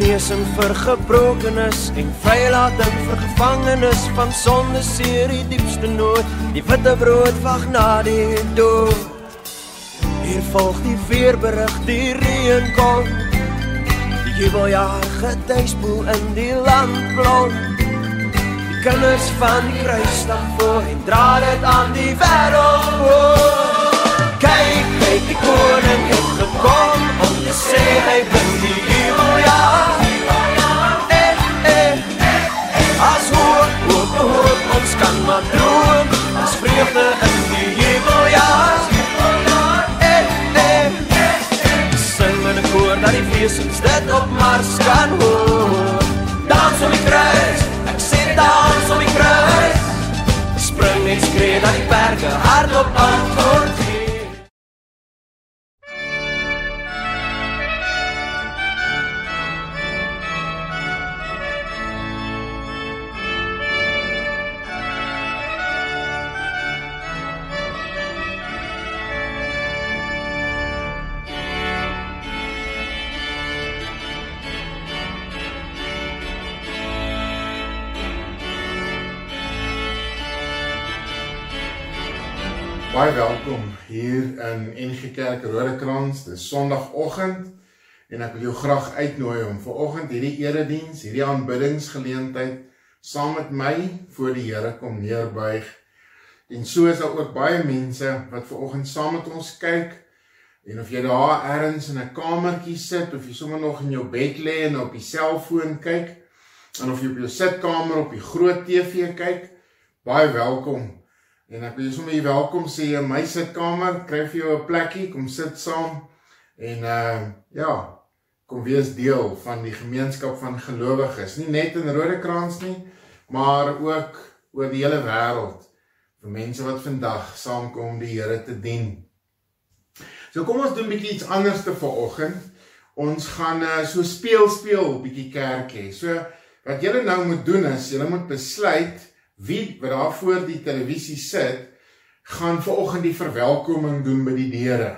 genesing vir gebrokenes en vrylating vir gevangenes van sonde seer die diepste nood. Die witte brood wag na die dood. Hier volg die veerberig die reën kom. Die jubeljaar getuispoel in die land blom. Die kinders van die kruis staan voor en dra dit aan die wêreld kyk, kyk die koning het gekom om te sê hy bring die feesens dit op Mars kan hoor. Dans om die kruis, ek sê dans om die kruis. Spring net skree dat die berge hardop antwoord Kerk Rodekrans. Dis Sondagoggend en ek wil jou graag uitnooi om vanoggend hierdie erediens, hierdie aanbiddingsgeleentheid saam met my voor die Here kom neerbuig. En so is daar ook baie mense wat vanoggend saam met ons kyk. En of jy daar ergens in 'n kamertjie sit of jy sommer nog in jou bed lê en op die selfoon kyk, en of jy op jou sitkamer op die groot TV kyk, baie welkom En ek wil jou sommer welkom sê in my sitkamer. Kry vir jou 'n plekkie, kom sit saam. En uh ja, kom wees deel van die gemeenskap van gelowiges, nie net in Rodekrans nie, maar ook oor die hele wêreld vir mense wat vandag saamkom om die Here te dien. So kom ons doen bietjie iets anders te vanoggend. Ons gaan uh so speel speel bietjie kerk hê. So wat julle nou moet doen is, julle moet besluit wie wat daar voor die televisie sit, gaan vanoggend die verwelkoming doen by die deure.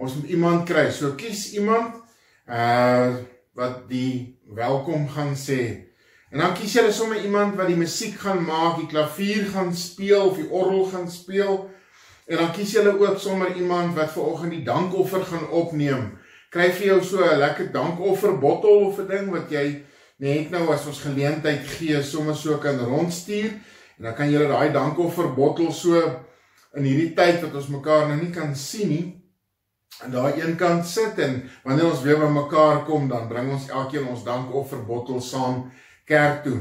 Ons moet iemand kry. So kies iemand uh wat die welkom gaan sê. En dan kies jy sommer iemand wat die musiek gaan maak, die klavier gaan speel of die orgel gaan speel. En dan kies jy ook sommer iemand wat vanoggend die dankoffer gaan opneem. Kry vir jou so 'n lekker dankoffer bottel of 'n ding wat jy net nou as ons geleentheid gee sommer so kan rondstuur en dan kan julle daai dankoffer bottel so in hierdie tyd wat ons mekaar nou nie kan sien nie aan daai een kant sit en wanneer ons weer by mekaar kom dan bring ons elkeen ons dankoffer bottel saam kerk toe.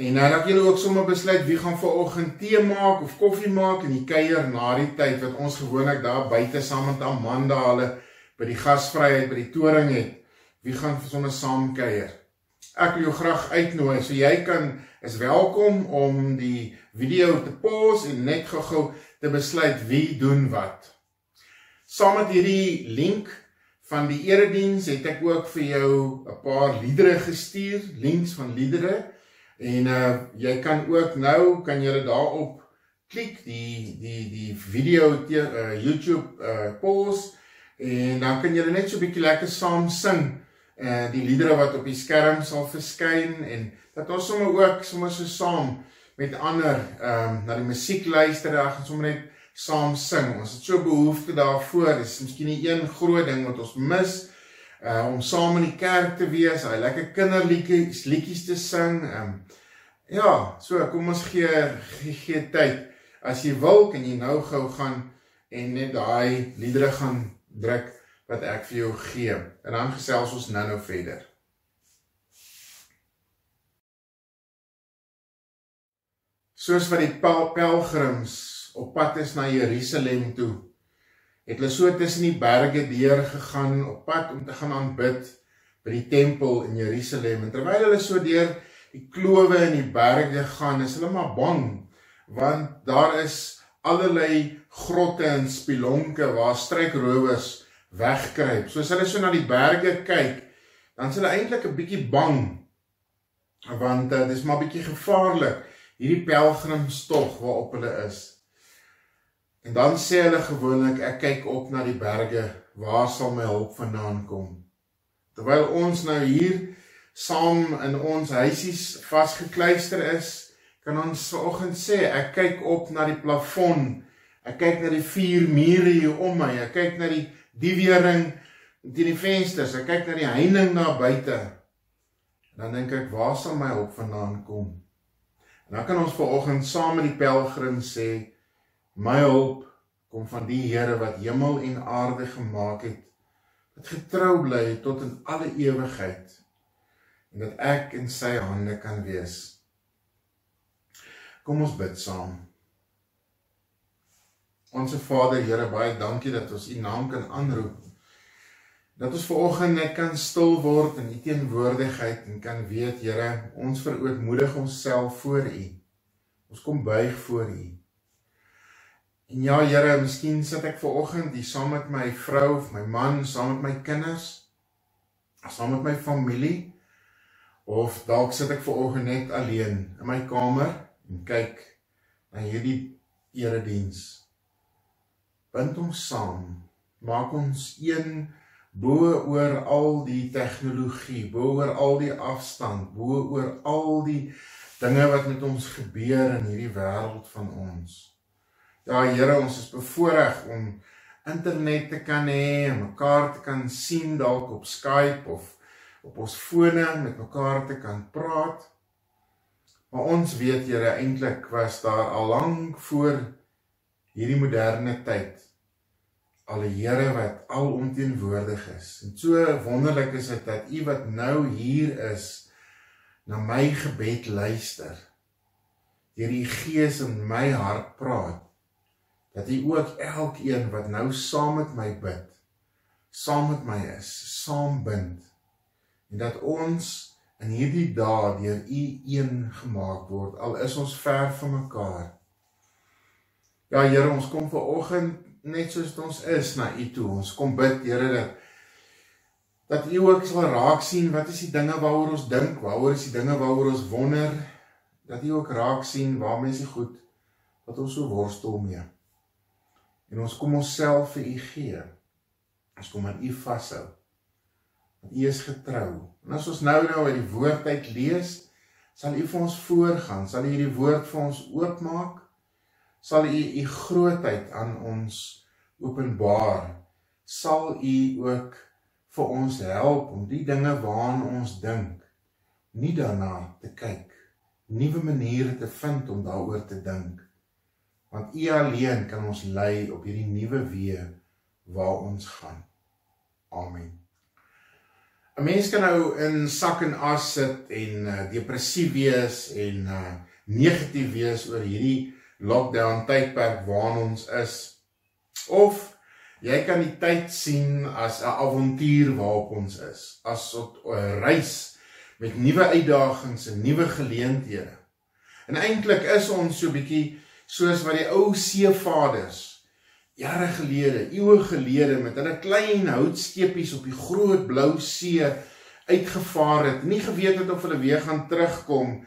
En nou dat julle ook sommer besluit wie gaan vanoggend tee maak of koffie maak en die kuier na die tyd wat ons gewoonlik daar buite saam met Amanda hulle by die gasvryheid by die toring het, wie gaan sommer saam kuier? Ek wil jou graag uitnooi. So jy kan is welkom om die video te pause en net gou-gou te besluit wie doen wat. Saam met hierdie link van die erediens het ek ook vir jou 'n paar liedere gestuur, links van liedere. En uh jy kan ook nou kan jy daarop klik die die die video te uh, YouTube uh pause en dan kan jy net so 'n bietjie lekker saam sing uh die liedere wat op die skerm sal verskyn en dat ons sommer ook sommer so saam met ander ehm um, na die musiek luister en ons sommer net saam sing. Ons het so behoefte daarvoor. Dis miskien die een groot ding wat ons mis uh om saam in die kerk te wees, hy lekker kinderliedjies, liedjies te sing. Ehm um, ja, so kom ons gee gee, gee tyd. As jy wil, kan jy nou gou gaan en net daai liedere gaan druk wat ek vir jou gee. En dan gesels ons nou-nou verder. Soos wat die pelgrims op pad is na Jerusalem toe, het hulle so tussen die berge deur gegaan op pad om te gaan aanbid by die tempel in Jerusalem. En terwyl hulle so deur die klowe in die berge gaan, is hulle maar bang want daar is allerlei grotte en spilonke waar struikrowers wegkruip. So as hulle so na die berge kyk, dan is hulle eintlik 'n bietjie bang want uh, dis maar bietjie gevaarlik hierdie pelgrimstog waarop hulle is. En dan sê hulle gewoonlik ek kyk op na die berge, waar sal my hulp vandaan kom? Terwyl ons nou hier saam in ons huisies vasgekluister is, kan ons vanoggend sê ek kyk op na die plafon. Ek kyk na die vier mure hier om my. Ek kyk na die die wering teen die vensters. Ek kyk na die heining daar buite. Dan dink ek, waar sal my hulp vandaan kom? En dan kan ons vanoggend saam met die pelgrim sê, my hulp kom van die Here wat hemel en aarde gemaak het. Wat getrou bly tot in alle ewigheid. En dat ek in sy hande kan wees. Kom ons bid saam. Onse Vader, Here, baie dankie dat ons U naam kan aanroep. Dat ons vanoggend net kan stil word in u teenwoordigheid en kan weet Here ons verootmoedig onsself voor u. Ons kom buig voor u. En ja Here miskien sit ek vanoggend hier saam met my vrou of my man saam met my kinders saam met my familie of dalk sit ek vanoggend net alleen in my kamer en kyk na hierdie erediens bind ons saam maak ons een bo oor al die tegnologie, bo oor al die afstand, bo oor al die dinge wat met ons gebeur in hierdie wêreld van ons. Ja Here, ons is bevoorreg om internet te kan hê, mekaar te kan sien dalk op Skype of op ons fone met mekaar te kan praat. Maar ons weet Here, eintlik was daar al lank voor hierdie moderne tyd al die Here wat alomteenwoordig is. En so wonderlik is dit dat U wat nou hier is na my gebed luister. Deur die Gees in my hart praat dat U ook elkeen wat nou saam met my bid, saam met my is, saam bind. En dat ons in hierdie dae deur U een gemaak word al is ons ver van mekaar. Ja Here, ons kom ver oggend net soos ons is na U toe. Ons kom bid, Here, dat dat U ook sal raak sien wat is die dinge waaroor ons dink, waaroor is die dinge waaroor ons wonder, dat U ook raak sien waar mense goed wat ons so worstel mee. En ons kom onsself vir U gee. Ons kom aan U vashou. Want U is getrou. En as ons nou nou uit die woord uit lees, sal U vir ons voorgaan, sal U hierdie woord vir ons oopmaak sal u u grootheid aan ons openbaar. Sal u ook vir ons help om die dinge waaraan ons dink nie daarna te kyk nuwe maniere te vind om daaroor te dink. Want u alleen kan ons lei op hierdie nuwe weë waar ons gaan. Amen. 'n mens kan nou in sak en as sit en uh, depressief wees en uh, negatief wees oor hierdie lockdown tydperk waarin ons is. Of jy kan die tyd sien as 'n avontuur waarop ons is, as 'n reis met nuwe uitdagings en nuwe geleenthede. En eintlik is ons so bietjie soos wat die ou seevaders jare gelede, eeue gelede met hulle klein houtskepies op die groot blou see uitgevaar het, nie geweet het of hulle weer gaan terugkom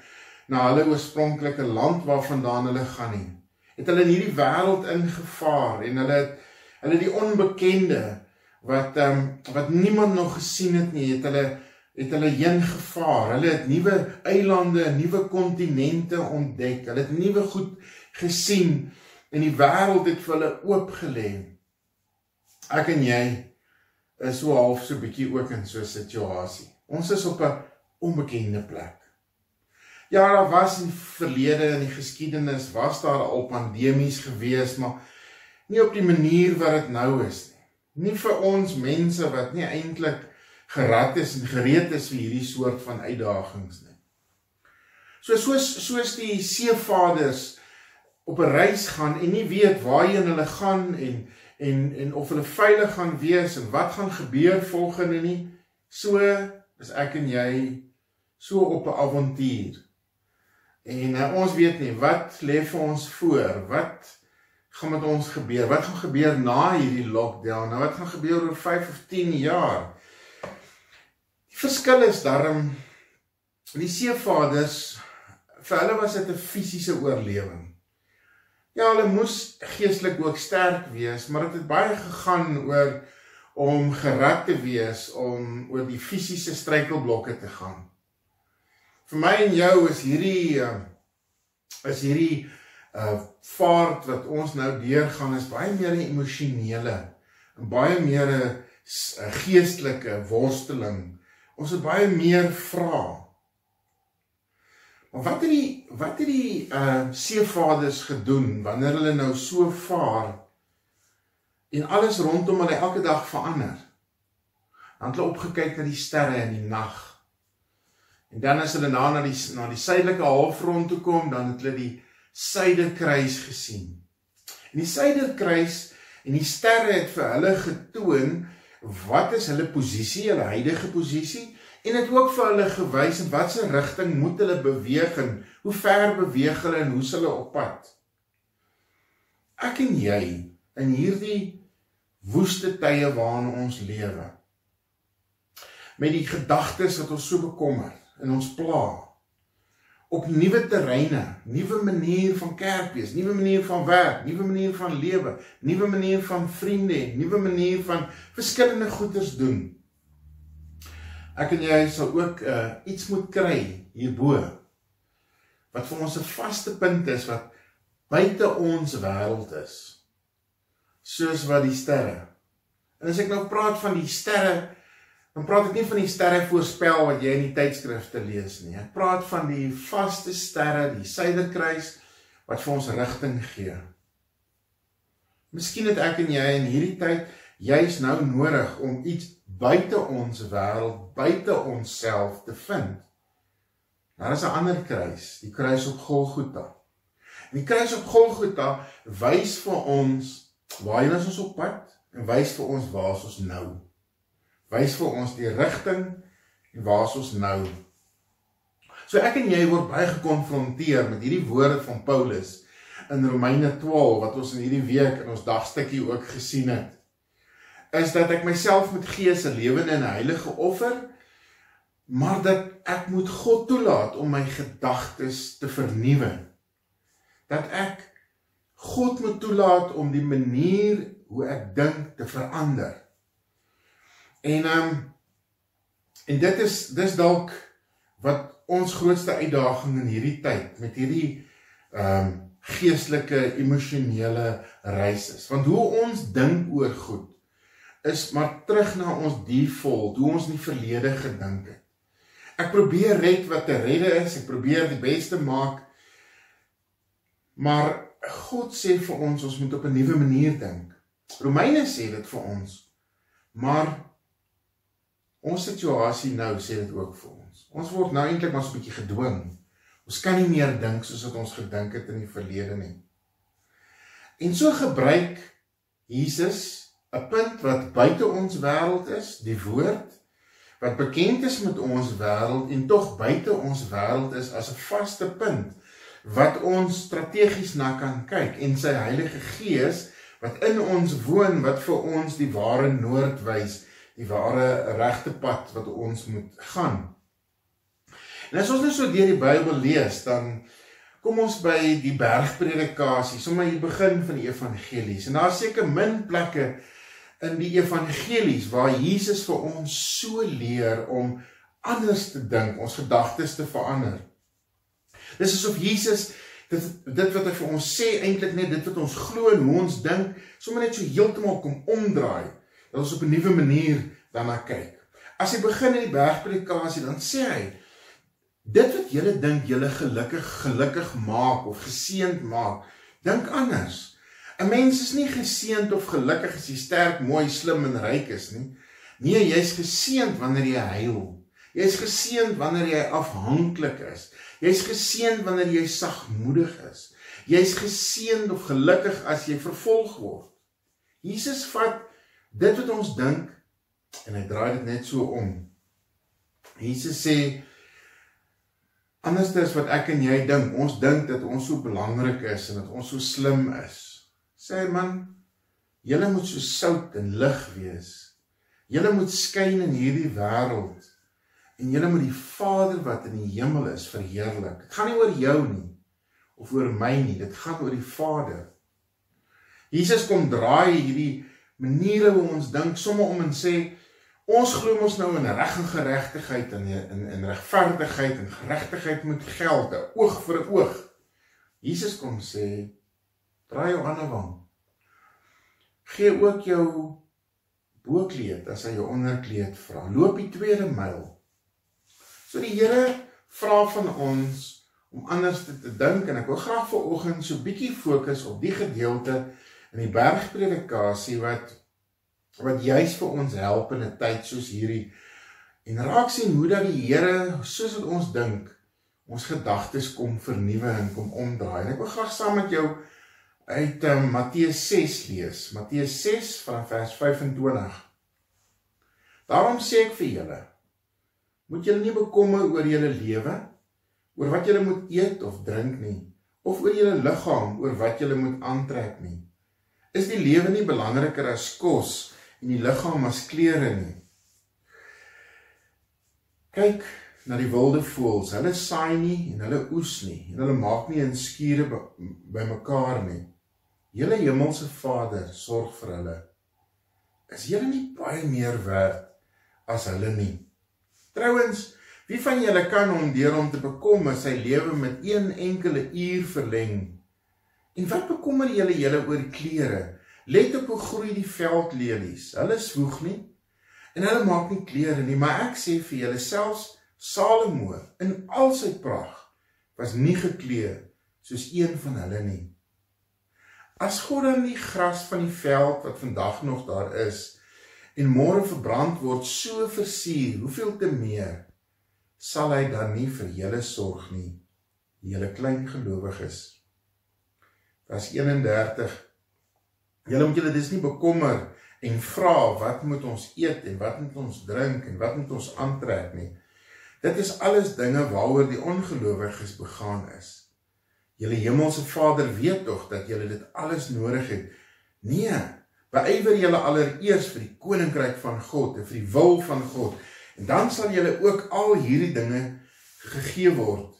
na hulle oorspronklike land waarvandaan hulle gaan nie. Het hulle in hierdie wêreld ingevaar en hulle het hulle die onbekende wat ehm um, wat niemand nog gesien het nie, het hulle het hulle heen gevaar. Hulle het nuwe eilande, nuwe kontinente ontdek. Hulle het nuwe goed gesien en die wêreld het vir hulle oopgelê. Ek en jy is so half so bietjie ook in so 'n situasie. Ons is op 'n onbekende plek. Ja, daar was in verlede in die geskiedenis was daar al pandemies gewees, maar nie op die manier wat dit nou is nie. Nie vir ons mense wat nie eintlik gerad is en gereed is vir hierdie soort van uitdagings nie. So soos soos die seevaders op 'n reis gaan en nie weet waarheen hulle gaan en en en of hulle veilig gaan wees en wat gaan gebeur volgende nie, so is ek en jy so op 'n avontuur. En uh, ons weet nie wat lê vir ons voor. Wat gaan met ons gebeur? Wat gaan gebeur na hierdie lockdown? Nou wat gaan gebeur oor 5 of 10 jaar? Die verskil is daarom die seevaders vir hulle was dit 'n fisiese oorlewing. Ja, hulle moes geestelik ook sterk wees, maar dit het baie gegaan oor om gerad te wees om oor die fisiese struikelblokke te gaan. Vir my en jou is hierdie uh, is hierdie uh vaart wat ons nou deurgaan is baie meer 'n emosionele en baie meer 'n geestelike worsteling. Ons het baie meer vrae. Maar wat het die wat het die uh seevaders gedoen wanneer hulle nou so vaar en alles rondom hulle elke dag verander? Dan het hulle opgekyk na die sterre in die nag. En dan as hulle na na die na die suidelike halfrond toe kom, dan het hulle die suiderkruis gesien. En die suiderkruis en die sterre het vir hulle getoon wat is hulle posisie, hulle huidige posisie en het ook vir hulle gewys in watter rigting moet hulle beweeg en hoe ver beweeg hulle en hoe hulle op pad. Ek en jy in hierdie woeste tye waarin ons lewe met die gedagtes wat ons so bekommer en ons pla op nuwe terreine, nuwe manier van kerk wees, nuwe manier van werk, nuwe manier van lewe, nuwe manier van vriende, nuwe manier van verskillende goeders doen. Ek en jy sal ook uh, iets moet kry hierbo wat vir ons 'n vaste punt is wat buite ons wêreld is. Soos wat die sterre. En as ek nou praat van die sterre Dan praat ek nie van die sterre voorspel wat jy in die tydskrifte lees nie. Ek praat van die vaste sterre, die suiderkruis wat vir ons rigting gee. Miskien het ek en jy in hierdie tyd juis nou nodig om iets buite ons wêreld, buite onsself te vind. Daar is 'n ander kruis, die kruis op Golgotha. En die kruis op Golgotha wys vir ons waarheen ons op pad en wys vir ons waar ons nou is wys vir ons die rigting en waar ons nou. So ek en jy word baie gekonfronteer met hierdie woorde van Paulus in Romeine 12 wat ons in hierdie week in ons dagstukkie ook gesien het. Is dat ek myself moet gee as 'n lewende en heilige offer, maar dat ek moet God toelaat om my gedagtes te vernuwe. Dat ek God moet toelaat om die manier hoe ek dink te verander. En ehm um, en dit is dis dalk wat ons grootste uitdaging in hierdie tyd met hierdie ehm um, geestelike emosionele reis is. Want hoe ons dink oor goed is maar terug na ons default, hoe ons in die verlede gedink het. Ek probeer red wat te redde is, ek probeer die beste maak. Maar God sê vir ons ons moet op 'n nuwe manier dink. Romeine sê dit vir ons. Maar Ons situasie nou sê dit ook vir ons. Ons word nou eintlik maar so 'n bietjie gedwing. Ons kan nie meer dink soos wat ons gedink het in die verlede nie. En so gebruik Jesus 'n punt wat buite ons wêreld is, die woord wat bekend is met ons wêreld en tog buite ons wêreld is as 'n vaste punt wat ons strategies na kan kyk en sy Heilige Gees wat in ons woon wat vir ons die ware noord wys die ware regte pad wat ons moet gaan. En as ons net so deur die Bybel lees, dan kom ons by die bergpredikasie, sommer hier begin van die evangelies. En daar's seker min plekke in die evangelies waar Jesus vir ons so leer om anders te dink, ons gedagtes te verander. Dis asof Jesus dit dit wat hy vir ons sê eintlik net dit wat ons glo en hoe ons dink, sommer net so heeltemal kom omdraai dat ons op 'n nuwe manier daarna kyk. As hy begin in die bergpredikasie, dan sê hy dit wat julle dink julle gelukkig gelukkig maak of geseënd maak, dink anders. 'n Mens is nie geseënd of gelukkig as jy sterk, mooi, slim en ryk is nie. Nee, jy's geseënd wanneer jy huil. Jy's geseënd wanneer jy afhanklik is. Jy's geseënd wanneer jy sagmoedig is. Jy's geseënd of gelukkig as jy vervolg word. Jesus vat dit wat ons dink en hy draai dit net so om. Jesus sê anders as wat ek en jy dink, ons dink dat ons so belangrik is en dat ons so slim is. Sê hy man, julle moet so sout en lig wees. Julle moet skyn in hierdie wêreld en julle moet die Vader wat in die hemel is verheerlik. Dit gaan nie oor jou nie of oor my nie, dit gaan oor die Vader. Jesus kom draai hierdie maniere hoe ons dink, somme om en sê ons glo mos nou in reg en geregtigheid en in in regverdigheid en geregtigheid met geld, oog vir oog. Jesus kom sê draai jou ander wang. Gee ook jou boekleed as hy jou onderkleed vra. Loop die tweede myl. So die Here vra van ons om anders te, te dink en ek wil graag vanoggend so bietjie fokus op die gedeelte in die bergpredikasie wat wat juis vir ons help in 'n tyd soos hierdie en raak sien hoe dat die Here soos wat ons dink ons gedagtes kom vernuwe en kom omdraai. En ek wil graag saam met jou uit um, Matteus 6 lees. Matteus 6 van vers 25. Daarom sê ek vir julle, moet julle nie bekommer oor julle lewe, oor wat julle moet eet of drink nie, of oor julle liggaam, oor wat julle moet aantrek nie. Is die lewe nie belangriker as kos en die liggaam as klere nie? Kyk na die wilde voëls. Hulle saai nie en hulle oes nie en hulle maak nie in skure bymekaar nie. Julle hemelse Vader sorg vir hulle. Is julle nie baie meer werd as hulle nie? Trouwens, wie van julle kan hom deur om te bekommer sy lewe met een enkele uur verleng? En wat bekommer julle julle oor klere? Let op hoe groei die veldlelies. Hulle swoeg nie en hulle maak nie klere nie, maar ek sê vir julle selfs Salomo in al sy pragt was nie geklee soos een van hulle nie. As God dan die gras van die veld wat vandag nog daar is en môre verbrand word so versier, hoeveel te meer sal hy dan nie vir julle sorg nie, julle klein gelowiges. Vers 31 Julle moet julle dis nie bekommer en vra wat moet ons eet en wat moet ons drink en wat moet ons aantrek nie. Dit is alles dinge waaroor die ongelowiges begaan is. Julle hemelse Vader weet tog dat julle dit alles nodig het. Nee, beywer julle allereers vir die koninkryk van God en vir die wil van God en dan sal julle ook al hierdie dinge gegee word.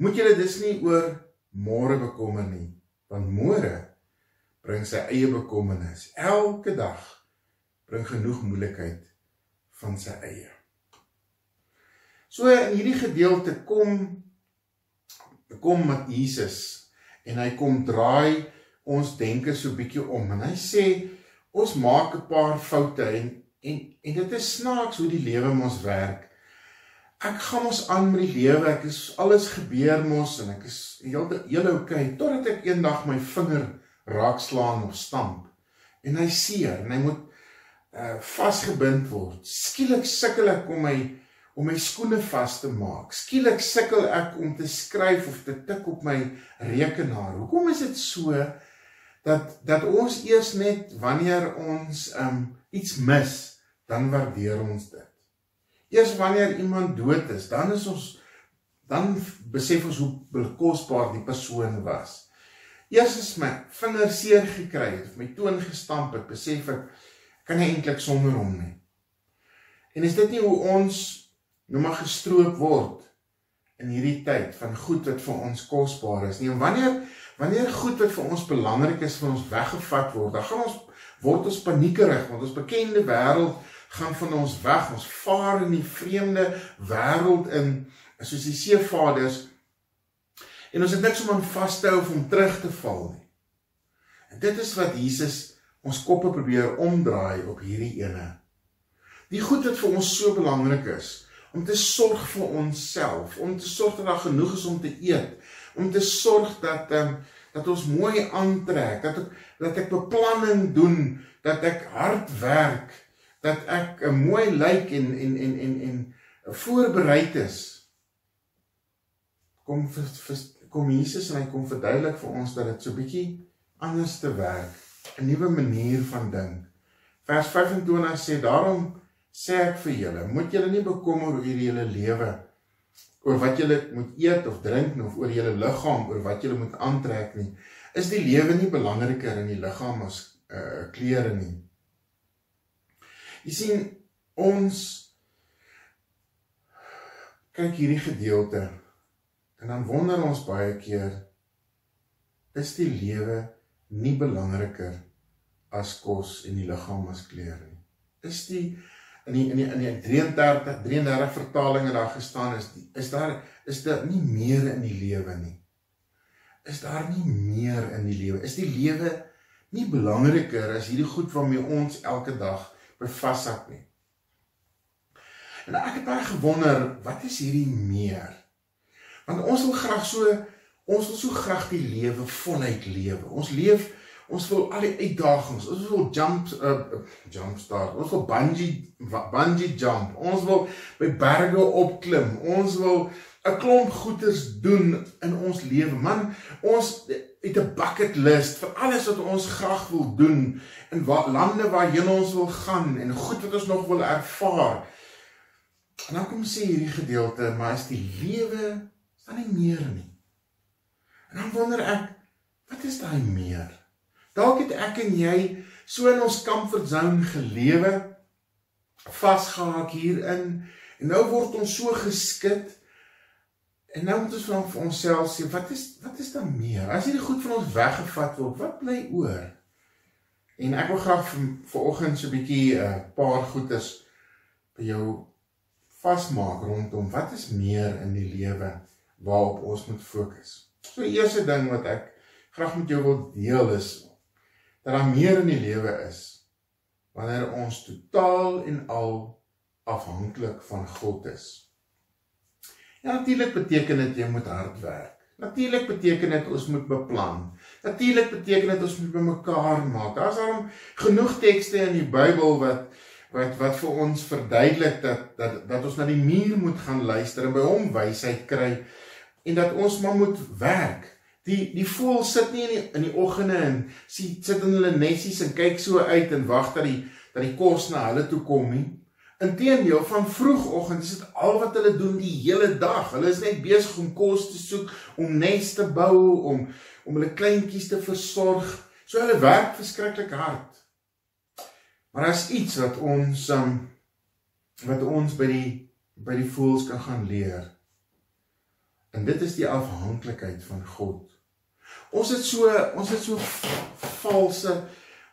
Moet julle dus nie oor môre bekommer nie, want môre bring sy eie bekommernis. Elke dag bring genoeg moeilikheid van sy eie. So in hierdie gedeelte kom kom met Jesus en hy kom draai ons denke so bietjie om en hy sê ons maak 'n paar foute en en en dit is snaaks hoe die lewe mos werk. Ek gaan mos aan met die lewe. Ek is alles gebeur mos en ek is heeltemal hele okay totdat ek eendag my vinger raakslaan of stamp en hy seer en hy moet uh vasgebind word. Skielik sukkel ek om my om my skoene vas te maak. Skielik sukkel ek om te skryf of te tik op my rekenaar. Hoekom is dit so dat dat ons eers net wanneer ons um iets mis, dan waardeer ons dit. Eers wanneer iemand dood is, dan is ons dan besef ons hoe kosbaar die persoon was. Eers as my vinger seer gekry het of my toon gestamp het, besef ek kan nie eintlik sonder hom nie. En is dit nie hoe ons nou maar gestroop word in hierdie tyd van goed wat vir ons kosbaar is nie. En wanneer wanneer goed wat vir ons belangrik is van ons weggevat word, dan gaan ons word ons paniekerig want ons bekende wêreld gaan van ons weg. Ons vaar in die vreemde wêreld in soos die seevaders en ons het niks om aan vas te hou om terug te val nie. En dit is wat Jesus ons koppe probeer omdraai op hierdie ene. Die goed wat vir ons so belangrik is, om te sorg vir onsself, om te sorg dat daar genoeg is om te eet, om te sorg dat ehm um, dat ons mooi aantrek, dat ek dat ek beplanning doen, dat ek hard werk, dat ek 'n mooi lyk en en en en en voorbereid is. Kom vir, vir kom Jesus en hy kom verduidelik vir ons dat dit so bietjie anders te werk, 'n nuwe manier van dink. Vers 25 sê daarom sê ek vir julle, moet julle nie bekommer oor julle lewe oor wat julle moet eet of drink of oor julle liggaam oor wat julle moet aantrek nie. Is die lewe nie belangriker in die liggaam as uh klere nie? Jy sien ons kyk hierdie gedeelte en dan wonder ons baie keer is die lewe nie belangriker as kos en die liggaam as klere nie. Is die in die in die in die 33 33 vertalings daar gestaan is die, is daar is daar nie meer in die lewe nie. Is daar nie meer in die lewe? Is die lewe nie belangriker as hierdie goed waarmee ons elke dag bevashak nie? En ek het baie gewonder, wat is hierdie meer? Want ons wil graag so ons wil so graag die lewe voluit lewe. Ons leef ons wil al die uitdagings, ons wil jump uh, jump start, ons wil bungee bungee jump, ons wil by berge opklim, ons wil 'n klomp goeders doen in ons lewe. Man, ons het 'n bucket list vir alles wat ons graag wil doen in wat lande waarheen ons wil gaan en goed wat ons nog wil ervaar. En dan kom sê hierdie gedeelte, maar is die lewe staan nie meer nie. En dan wonder ek, wat is daai meer? Dalk het ek en jy so in ons comfort zone gelewe, vasgehak hierin en nou word ons so geskit en nou moet ons van vir onsself sê, wat is wat is dan meer? As hierdie goed van ons weggevat word, wat bly oor? En ek wil graag vanoggend so 'n bietjie 'n uh, paar goedes vir jou vasmaak rondom wat is meer in die lewe waarop ons moet fokus. So die eerste ding wat ek graag met jou wil deel is dat daar meer in die lewe is wanneer ons totaal en al afhanklik van God is. Natuurlik beteken dit jy moet hard werk. Natuurlik beteken dit ons moet beplan. Natuurlik beteken dit ons moet bymekaar maak. Daar's daarom genoeg tekste in die Bybel wat wat wat vir ons verduidelik dat dat dat ons na die muur moet gaan luister en by hom wysheid kry en dat ons maar moet werk. Die die voël sit nie in die in die oggende en sit sit in hulle nesies en kyk so uit en wag dat die dat die kos na hulle toe kom nie. Inteendeel van vroegoggend is dit al wat hulle doen die hele dag. Hulle is net besig om kos te soek, om nes te bou, om om hulle kleintjies te versorg. So hulle werk verskriklik hard. Maar daar's iets wat ons um, wat ons by die by die voëls kan gaan leer. En dit is die afhanklikheid van God. Ons het so ons het so valse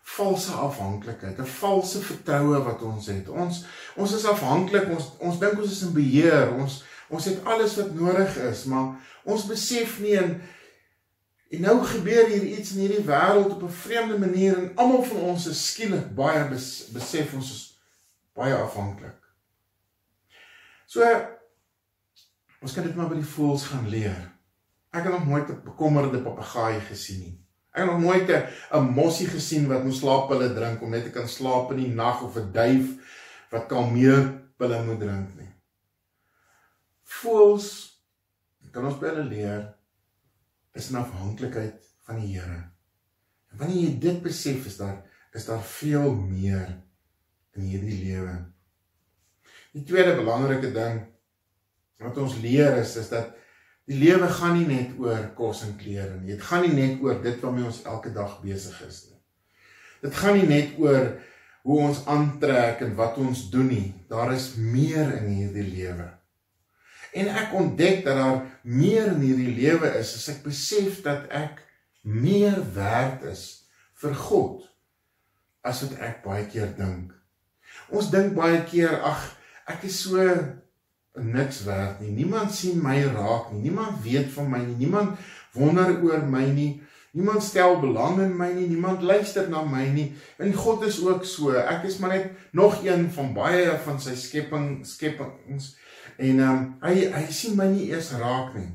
valse afhanklikheid, 'n valse vertroue wat ons het. Ons ons is afhanklik, ons ons dink ons is in beheer. Ons ons het alles wat nodig is, maar ons besef nie en En nou gebeur hier iets in hierdie wêreld op 'n vreemde manier en almal van ons is skielik baie besef ons is baie afhanklik. So ons kan dit maar by die voëls gaan leer. Ek het nog nooit 'n bekommerde papegaai gesien nie. Ek het nog nooit 'n mossie gesien wat moet slaap hulle drink om net te kan slaap in die nag of 'n duif wat kalmeer hulle moet drink nie. Voëls kan ons hulle leer is in afhanklikheid van die Here. En wanneer jy dit besef, is daar is daar veel meer in hierdie lewe. Die tweede belangrike ding wat ons leer is is dat die lewe gaan nie net oor kos en klere nie. Dit gaan nie net oor dit waarmee ons elke dag besig is nie. Dit gaan nie net oor hoe ons aantrek en wat ons doen nie. Daar is meer in hierdie lewe. En ek ontdek dat daar meer in hierdie lewe is as ek besef dat ek meer werd is vir God as wat ek baie keer dink. Ons dink baie keer ag ek is so niks werd nie. Niemand sien my raak nie. Niemand weet van my nie. Niemand wonder oor my nie. Niemand stel belang in my nie. Niemand luister na my nie. En God is ook so. Ek is maar net nog een van baie van sy skepping skepings En ehm um, hy hy sien my nie eers raak nie.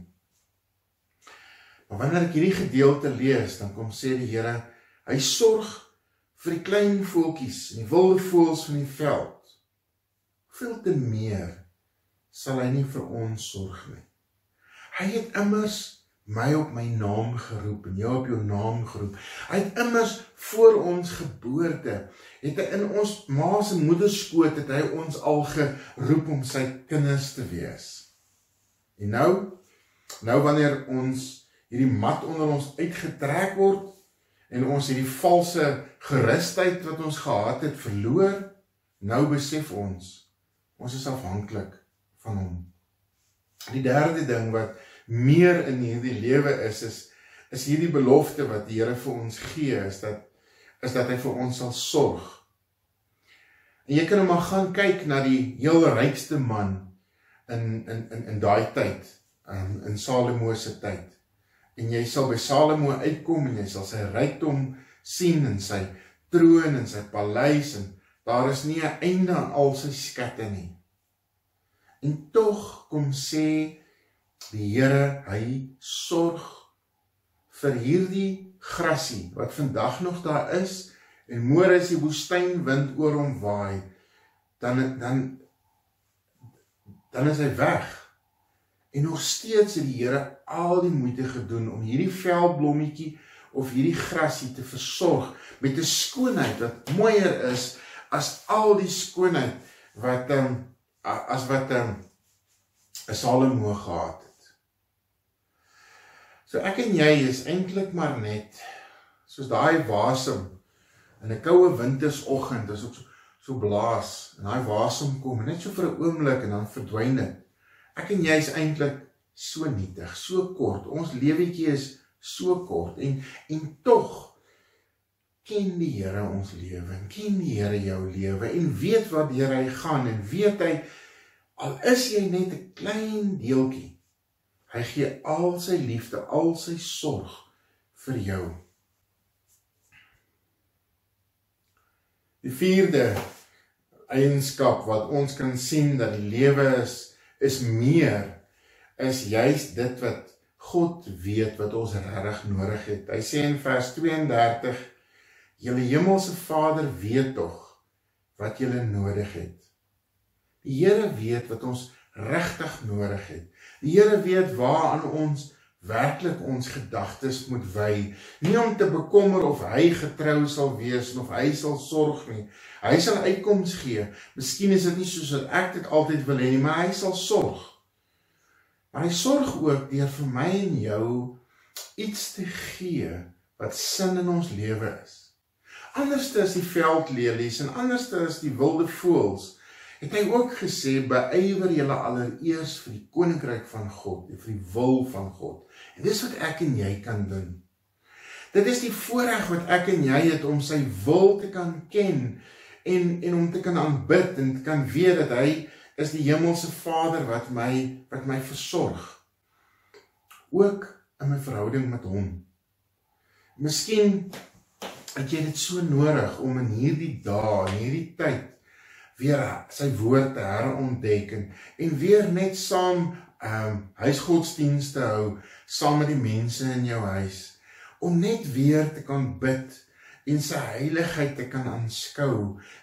Maar wanneer ek hierdie gedeelte lees, dan kom sê die Here, hy sorg vir die klein voeltjies en die wilde voëls van die veld. Veel te meer sal hy nie vir ons sorg nie. Hy het immers my op my naam geroep en jou op jou naam geroep. Hy het immers voor ons geboorte het hy in ons ma se moederskoot het hy ons al geroep om sy kinders te wees. En nou nou wanneer ons hierdie mat onder ons uitgetrek word en ons hierdie valse gerusheid wat ons gehad het verloor, nou besef ons ons is afhanklik van hom. Die derde ding wat meer in hierdie lewe is is is hierdie belofte wat die Here vir ons gee is dat is dat hy vir ons sal sorg. En jy kan nou maar gaan kyk na die heel rykste man in in in in daai tyd, in in Salomo se tyd. En jy sal by Salomo uitkom en jy sal sy rykdom sien in sy troon en sy paleis en daar is nie 'n einde aan al sy skatte nie. En tog kom sê die Here, hy sorg vir hierdie grasie wat vandag nog daar is en môre as die woestynwind oor hom waai, dan dan dan is hy weg. En nog steeds het die Here al die moeite gedoen om hierdie veldblommetjie of hierdie grasie te versorg met 'n skoonheid wat mooier is as al die skoonheid wat ehm um, as wat ehm um, 'n Salomo gehad het. So ek en jy is eintlik maar net soos daai wasem in 'n koue wintersoggend, dis ook so so blaas en daai wasem kom net so vir 'n oomblik en dan verdwyn dit. Ek en jy is eintlik so nietig, so kort. Ons lewetjie is so kort en en tog ken die Here ons lewe. Ken die Here jou lewe en weet wat deur hy gaan en weet hy al is jy net 'n klein deeltjie. Hy gee al sy liefde, al sy sorg vir jou. Die vierde eienskap wat ons kan sien dat die lewe is is meer is juis dit wat God weet wat ons regtig nodig het. Hy sê in vers 32: "Julle hemelse Vader weet tog wat julle nodig het." Die Here weet wat ons regtig nodig het. Die Here weet waaraan ons werklik ons gedagtes moet wy, nie om te bekommer of hy getrou sal wees of hy sal sorg nie. Hy sal uitkoms gee. Miskien is dit nie soos wat ek dit altyd wil hê nie, maar hy sal sorg. Maar hy sorg ook deur vir my en jou iets te gee wat sin in ons lewe is. Anderste is die veldlelies en anderste is die wilde voëls het hy ook gesê beywer julle allereers vir die koninkryk van God en vir die wil van God. En dis wat ek en jy kan doen. Dit is die voorreg wat ek en jy het om sy wil te kan ken en en om te kan aanbid en te kan weet dat hy is die hemelse Vader wat my wat my versorg. Ook in my verhouding met hom. Miskien het jy dit so nodig om in hierdie dae, in hierdie tyd weer sy woord te herontdek en, en weer net saam ehm um, huisgodsdienste hou saam met die mense in jou huis om net weer te kan bid en sy heiligheid te kan aanskou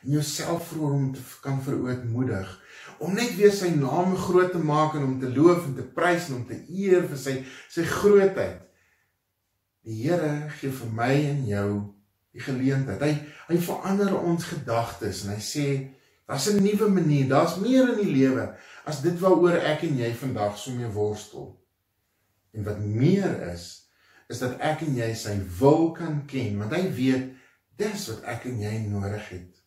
en jouself vir hom te kan verootmoedig om net weer sy naam groot te maak en om te loof en te prys en om te eer vir sy sy grootheid. Die Here gee vir my en jou die geleentheid. Hy hy verander ons gedagtes en hy sê Daar's 'n nuwe manier, daar's meer in die lewe as dit waaroor ek en jy vandag so mee worstel. En wat meer is, is dat ek en jy sy wil kan ken, want hy weet dis wat ek en jy nodig het.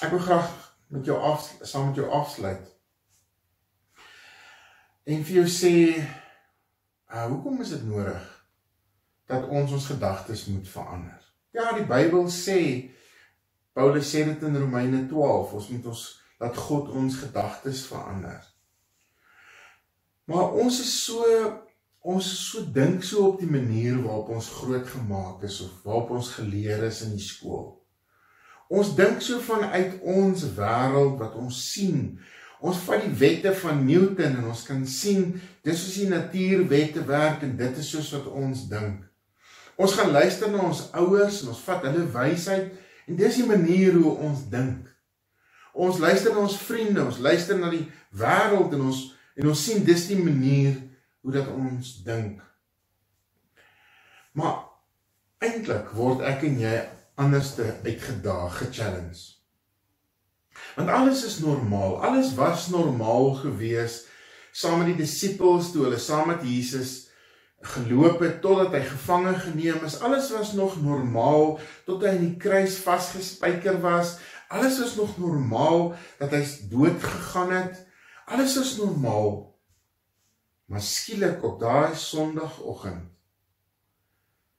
Ek wil graag met jou af saam met jou afsluit. En vir jou sê, uh, hoekom is dit nodig dat ons ons gedagtes moet verander? Ja, die Bybel sê Paulus sê dit in Romeine 12, ons moet ons laat God ons gedagtes verander. Maar ons is so ons so dink so op die manier waarop ons groot gemaak is of waarop ons geleer is in die skool. Ons dink so vanuit ons wêreld wat ons sien. Ons vat die wette van Newton en ons kan sien dis soos die natuurwette werk en dit is soos wat ons dink. Ons gaan luister na ons ouers en ons vat hulle wysheid En dis die manier hoe ons dink. Ons luister na ons vriende, ons luister na die wêreld en ons en ons sien dis die manier hoe dat ons dink. Maar eintlik word ek en jy anderste uitgedaag, ge-challenge. Want alles is normaal. Alles was normaal gewees saam met die disippels toe hulle saam met Jesus geloop het totdat hy gevange geneem is. Alles was nog normaal tot hy in die kruis vasgespijker was. Alles was nog normaal dat hy dood gegaan het. Alles is normaal. Maar skielik op daai Sondagoggend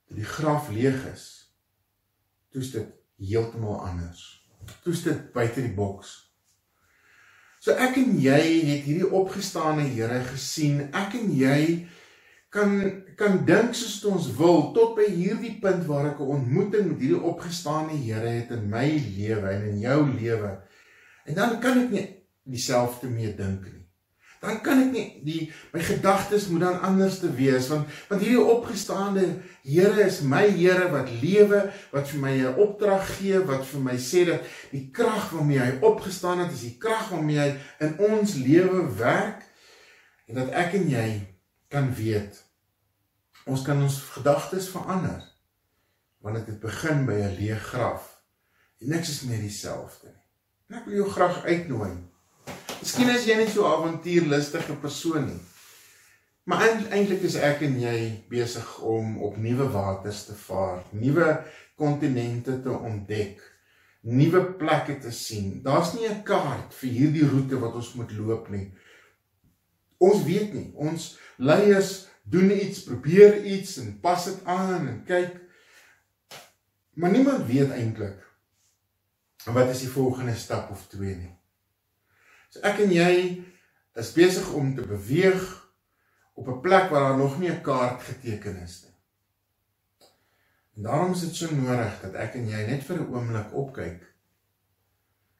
toe die graf leeg is, toets dit heeltemal anders. Toets dit buite die boks. So ek en jy het hierdie opgestane Here gesien. Ek en jy kan kan dink soos ons wil tot by hierdie punt waar ek 'n ontmoeting met hierdie opgestane Here het in my lewe en in jou lewe. En dan kan ek nie dieselfde mee dink nie dan kan ek nie die my gedagtes moet dan anders te wees want want hierdie opgestaande Here is my Here wat lewe wat vir my 'n opdrag gee wat vir my sê dat die krag waarmee hy opgestaan het is die krag waarmee hy in ons lewe werk en dat ek en jy kan weet ons kan ons gedagtes verander wanneer dit begin by 'n leë graf en niks is meer dieselfde nie en ek wil jou graag uitnooi Miskien is jy net so avontuurlustige persoon nie. Maar eintlik is ek en jy besig om op nuwe waters te vaar, nuwe kontinente te ontdek, nuwe plekke te sien. Daar's nie 'n kaart vir hierdie roete wat ons moet loop nie. Ons weet nie. Ons leiers doen iets, probeer iets en pas dit aan en kyk. Maar niemand weet eintlik wat is die volgende stap of twee nie. So ek en jy is besig om te beweeg op 'n plek waar daar nog nie 'n kaart geteken is nie. En daarom is dit so nodig dat ek en jy net vir 'n oomblik opkyk.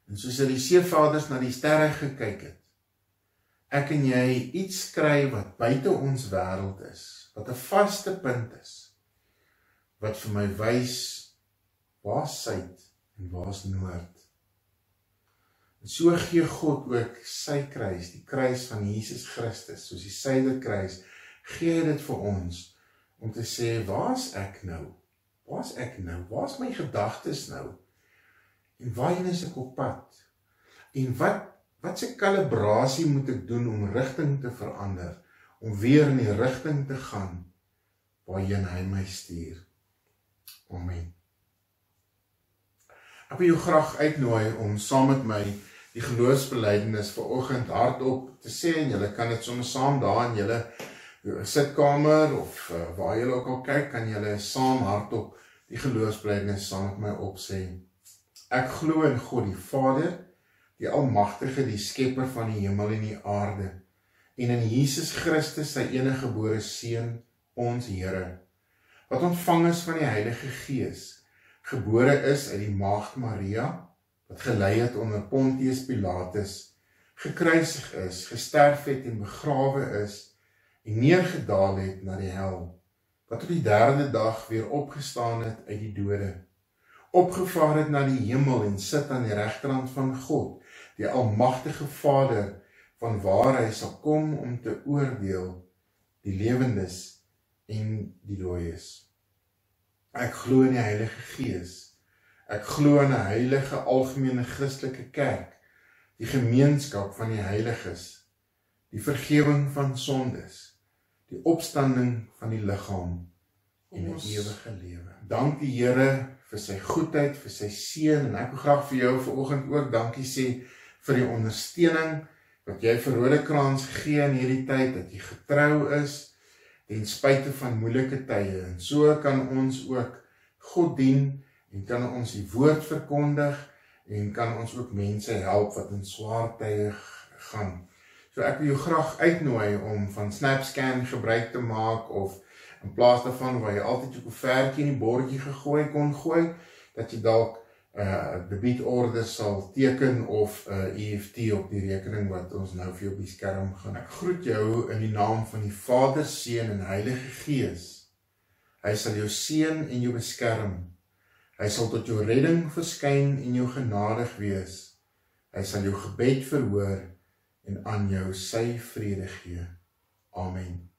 En soos dat die seevaders na die sterre gekyk het, ek en jy iets kry wat buite ons wêreld is, wat 'n vaste punt is wat vir my wys waar suid en waar's noord. En so gee God ook sy kruis, die kruis van Jesus Christus, soos die syde kruis, gee dit vir ons om te sê, waar's ek nou? Waar's ek nou? Waar's my gedagtes nou? En waarheen is ek op pad? En wat wat se kalibrasie moet ek doen om rigting te verander, om weer in die rigting te gaan waarheen hy my stuur? Amen. Ek wil jou graag uitnooi om saam met my die geloofsbelijdenis vir oggend hardop te sê en julle kan dit sommer saam daar in julle sitkamer of uh, waar julle ook al kyk kan julle saam hardop die geloofsbelijdenis saam met my opsê. Ek glo in God die Vader, die almagtige, die skepper van die hemel en die aarde. En in Jesus Christus sy enige gebore seun, ons Here, wat ontvang is van die Heilige Gees, gebore is uit die maagd Maria, wat gelei het onder Pontius Pilatus, gekruisig is, gesterf het en begrawe is en neergedaal het na die hel, wat op die derde dag weer opgestaan het uit die dode, opgevaar het na die hemel en sit aan die regterhand van God, die almagtige Vader, van waar hy sal kom om te oordeel die lewendes en die dooies. Ek glo in die Heilige Gees, Ek glo in 'n heilige algemene Christelike kerk, die gemeenskap van die heiliges, die vergifnis van sondes, die opstanding van die liggaam en 'n ewige lewe. Dankie Here vir sy goedheid, vir sy seën en ek wil graag vir jou vanoggend ook dankie sê vir die ondersteuning wat jy vir Rodekraans gee in hierdie tyd dat jy getrou is ten spyte van moeilike tye en so kan ons ook God dien en kan ons die woord verkondig en kan ons ook mense help wat in swaar tye gaan. So ek wil jou graag uitnooi om van SnapScan gebruik te maak of in plaas daarvan waar jy altyd jou koevertjie in die bordjie gegooi kon gooi dat jy dalk uh, debietorde sal teken of 'n uh, EFT op die rekening wat ons nou vir jou op die skerm gaan. Ek groet jou in die naam van die Vader, Seun en Heilige Gees. Hy sal jou seën en jou beskerm. Hy sal tot jou redding verskyn en jou genadig wees. Hy sal jou gebed verhoor en aan jou sy vrede gee. Amen.